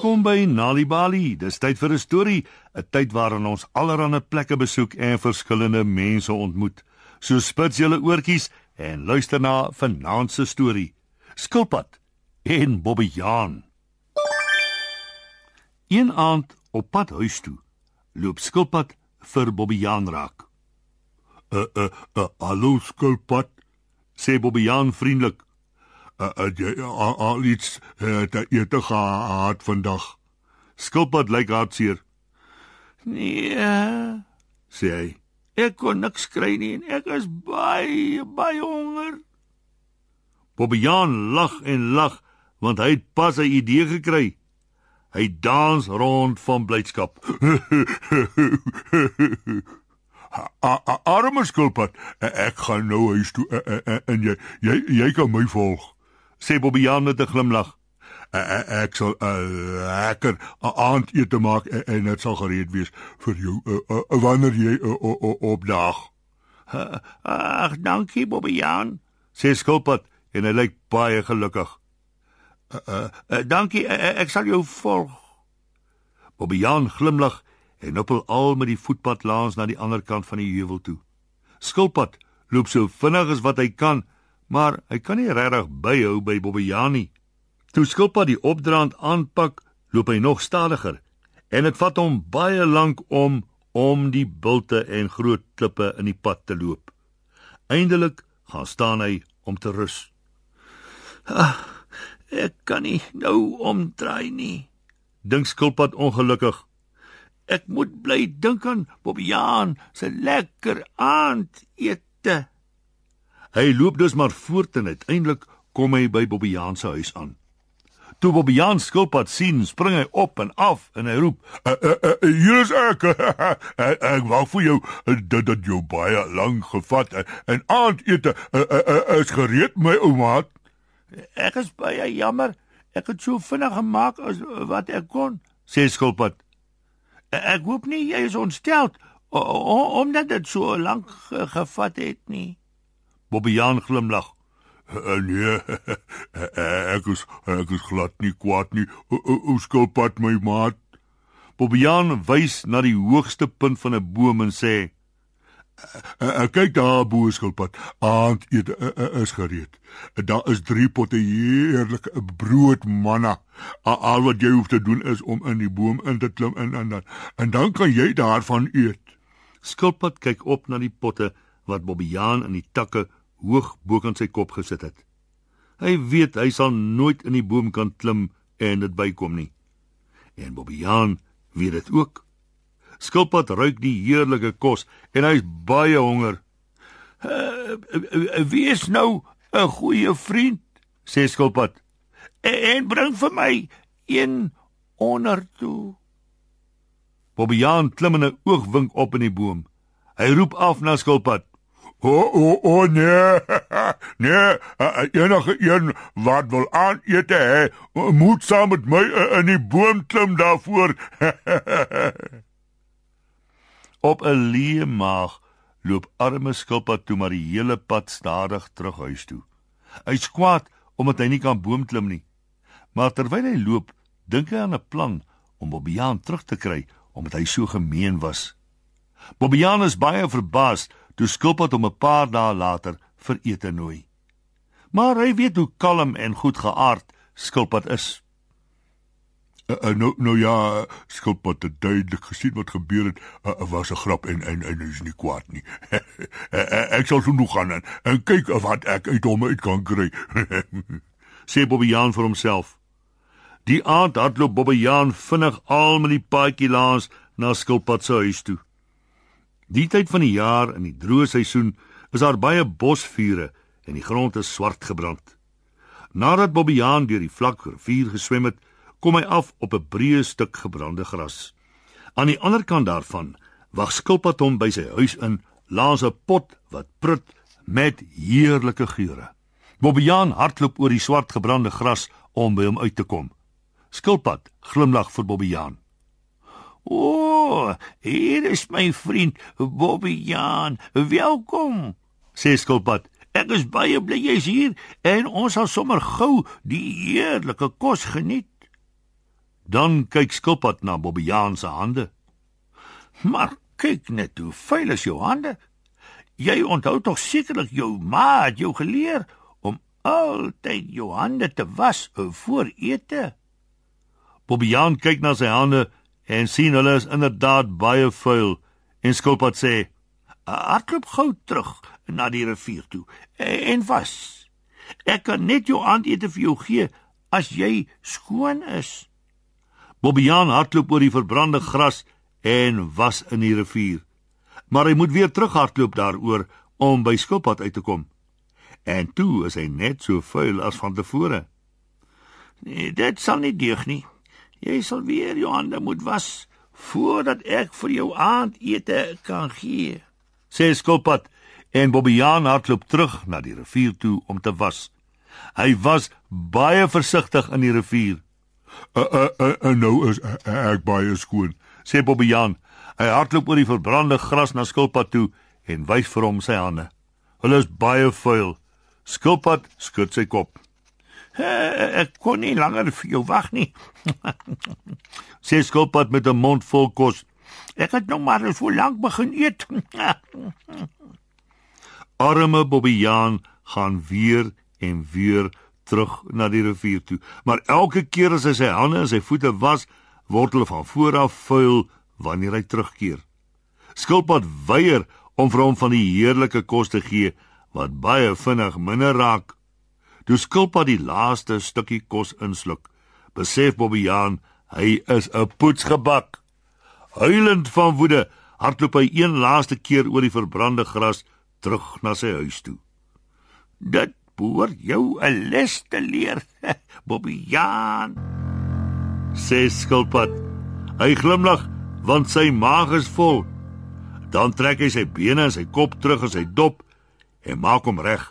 Welkom by Nali Bali. Dis tyd vir 'n storie, 'n tyd waarin ons allerlei plekke besoek en verskillende mense ontmoet. So spits julle oortjies en luister na vanaand se storie. Skilpad en Bobbejaan. Een aand op pad huis toe, loop Skilpad vir Bobbejaan raak. Uh uh uh hallo Skilpad, sê Bobbejaan vriendelik. Uh, uh al, al iets uh, ete gehad vandag. Skilpad lyk hartseer. Nee, sê hy. Ek kon niks kry nie en ek is baie baie honger. Bobbejaan lag en lag want hy het pas 'n idee gekry. Hy dans rond van blydskap. Arme skilpad, ek gaan nou huis toe en jy jy jy kan my volg. Sê Bobbejaan met 'n glimlag. Ek sal 'n lekker aandete maak en dit sal gereed wees vir jou wanneer jy opdaag. Ag, dankie Bobbejaan. Sê skilpad en hy lyk baie gelukkig. Uh, uh, uh, dankie, uh, ek sal jou volg. Bobbejaan glimlag en hoppel al met die voetpad langs na die ander kant van die heuwel toe. Skilpad loop so vinnig as wat hy kan, maar hy kan nie regtig byhou by Bobbejaan nie. Toe Skilpad die opdraand aanpak, loop hy nog stadiger en dit vat hom baie lank om om die bulte en groot klippe in die pad te loop. Eindelik gaan staan hy om te rus. Ah, Ek kan nie nou omdraai nie. Dink skilpad ongelukkig. Ek moet bly dink aan Bobbejaan se lekker aandete. Hy loop dus maar voort en uiteindelik kom hy by Bobbejaan se huis aan. Toe Bobbejaan skilpad sien, spring hy op en af en hy roep: uh, uh, uh, "Hier is ek. ek wou vir jou dit jou baie lank gevat het en aandete uh, uh, uh, is gereed my ouma." Ek is baie jammer. Ek het so vinnig gemaak as wat ek kon, sê Skilpad. Ek hoop nie jy is ontstel omdat dit so lank gevat het nie. Bobbejaan glimlag. Nee, ek is ek is glad nie kwaad nie. O Skilpad my maat. Bobbejaan wys na die hoogste punt van 'n boom en sê: Uh, kyk daar bo skilpad. Aandete is gereed. Daar is drie potte heerlike brood manna. Al wat jy hoef te doen is om in die boom in te klim en en dan en dan kan jy daarvan eet. Skilpad kyk op na die potte wat Bobbejaan in die takke hoog bo kan sy kop gesit het. Hy weet hy sal nooit in die boom kan klim en dit bykom nie. En Bobbejaan weet dit ook. Skilpad ruik die heerlike kos en hy's baie honger. Uh, uh, wie is nou 'n goeie vriend? sê Skilpad. En bring vir my een onder toe. Bobbejaan klim in 'n oogwink op in die boom. Hy roep af na Skilpad. O o o nee. nee, enige een wat wil aan eet moet saam met my in die boom klim daarvoor. Op 'n leë maag loop arme skilpad toe maar die hele pad stadig terug huis toe. Hy's kwaad omdat hy nie kan boom klim nie. Maar terwyl hy loop, dink hy aan 'n plan om Bobbejaan terug te kry omdat hy so gemeen was. Bobbejaan is baie verbaas toe skilpad hom 'n paar dae later vir ete nooi. Maar hy weet hoe kalm en goed geaard skilpad is. Uh, nou nou ja, skilpad het duidelik gesien wat gebeur het. Uh, was 'n grap en en en is nie kwaad nie. ek sal so nog gaan en, en kyk wat ek uit hom uit kan kry. sê Bobbejaan vir homself. Die aand hardloop Bobbejaan vinnig al met die paadjie langs na skilpad se huis toe. Die tyd van die jaar in die droë seisoen is daar baie bosvure en die grond is swart gebrand. Nadat Bobbejaan deur die vlak rivier geswem het, kom hy af op 'n breë stuk gebrande gras. Aan die ander kant daarvan wag skilpad hom by sy huis in langs 'n pot wat prut met heerlike geure. Bobbejaan hardloop oor die swart gebrande gras om by hom uit te kom. Skilpad glimlag vir Bobbejaan. O, oh, hier is my vriend Bobbejaan. Welkom, sê Skilpad. Ek is baie bly jy's hier en ons sal sommer gou die heerlike kos geniet. Dan kyk Skilpad na Bobbejaan se hande. Maar kyk net hoe vuil is jou hande. Jy onthou tog sekerlik jou ma het jou geleer om altyd jou hande te was voor ete. Bobbejaan kyk na sy hande en sien hulle is inderdaad baie vuil en Skilpad sê: "Hardloop gou terug na die rivier toe en was. Ek kan net jou aandete vir jou gee as jy skoon is." Bobbejaan hardloop oor die verbrande gras en was in die rivier. Maar hy moet weer terughardloop daaroor om by Skilpad uit te kom. En toe is hy net so vuil as van tevore. Nee, dit sal nie deug nie. Jy sal weer jou hande moet was voordat ek vir jou aandete kan gee. Sê Skilpad en Bobbejaan hardloop terug na die rivier toe om te was. Hy was baie versigtig in die rivier. Uh, uh, uh, uh, nou is uh, ek baie skoon, sê Bobbejaan. Hy hardloop oor die verbrande gras na Skilpad toe en wys vir hom sy hande. Hulle is baie vuil. Skilpad skud sy kop. Eh, ek kon nie langer vir jou wag nie. Sê skilpad met 'n mond vol kos. Ek het nog maar so lank begin eet. Arme Bobbejaan gaan weer en weer terug na die rivier toe, maar elke keer as hy sy hande en sy voete was, word hulle van voor af vuil wanneer hy terugkeer. Skilpad weier om vir hom van die heerlike kos te gee wat baie vinnig minder raak. Toe Skilpad die laaste stukkie kos insluk, besef Bobbejaan hy is 'n poetsgebak. Huilend van woede, hardloop hy een laaste keer oor die verbrande gras terug na sy huis toe. Dit behoort jou 'n les te leer, Bobbejaan. Sê Skilpad. Hy glimlag want sy maag is vol. Dan trek hy sy bene en sy kop terug in sy dop en maak hom reg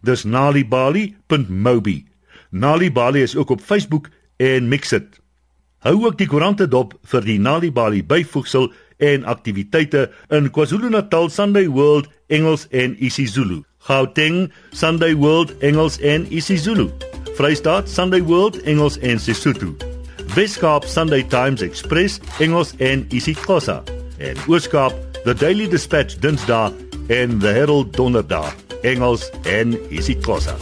Dis nalibali.mobi. Nalibali is ook op Facebook en Mixit. Hou ook die koerante dop vir die Nalibali byvoegsel en aktiwiteite in KwaZulu-Natal Sunday World Engels en isiZulu. Gauteng Sunday World Engels en isiZulu. Vrystaat Sunday World Engels en Sesotho. Weskaap Sunday Times Express Engels en isiXhosa. En Ooskaap The Daily Dispatch Dinsdae en The Herald Donderdag. Engels en isiXhosa.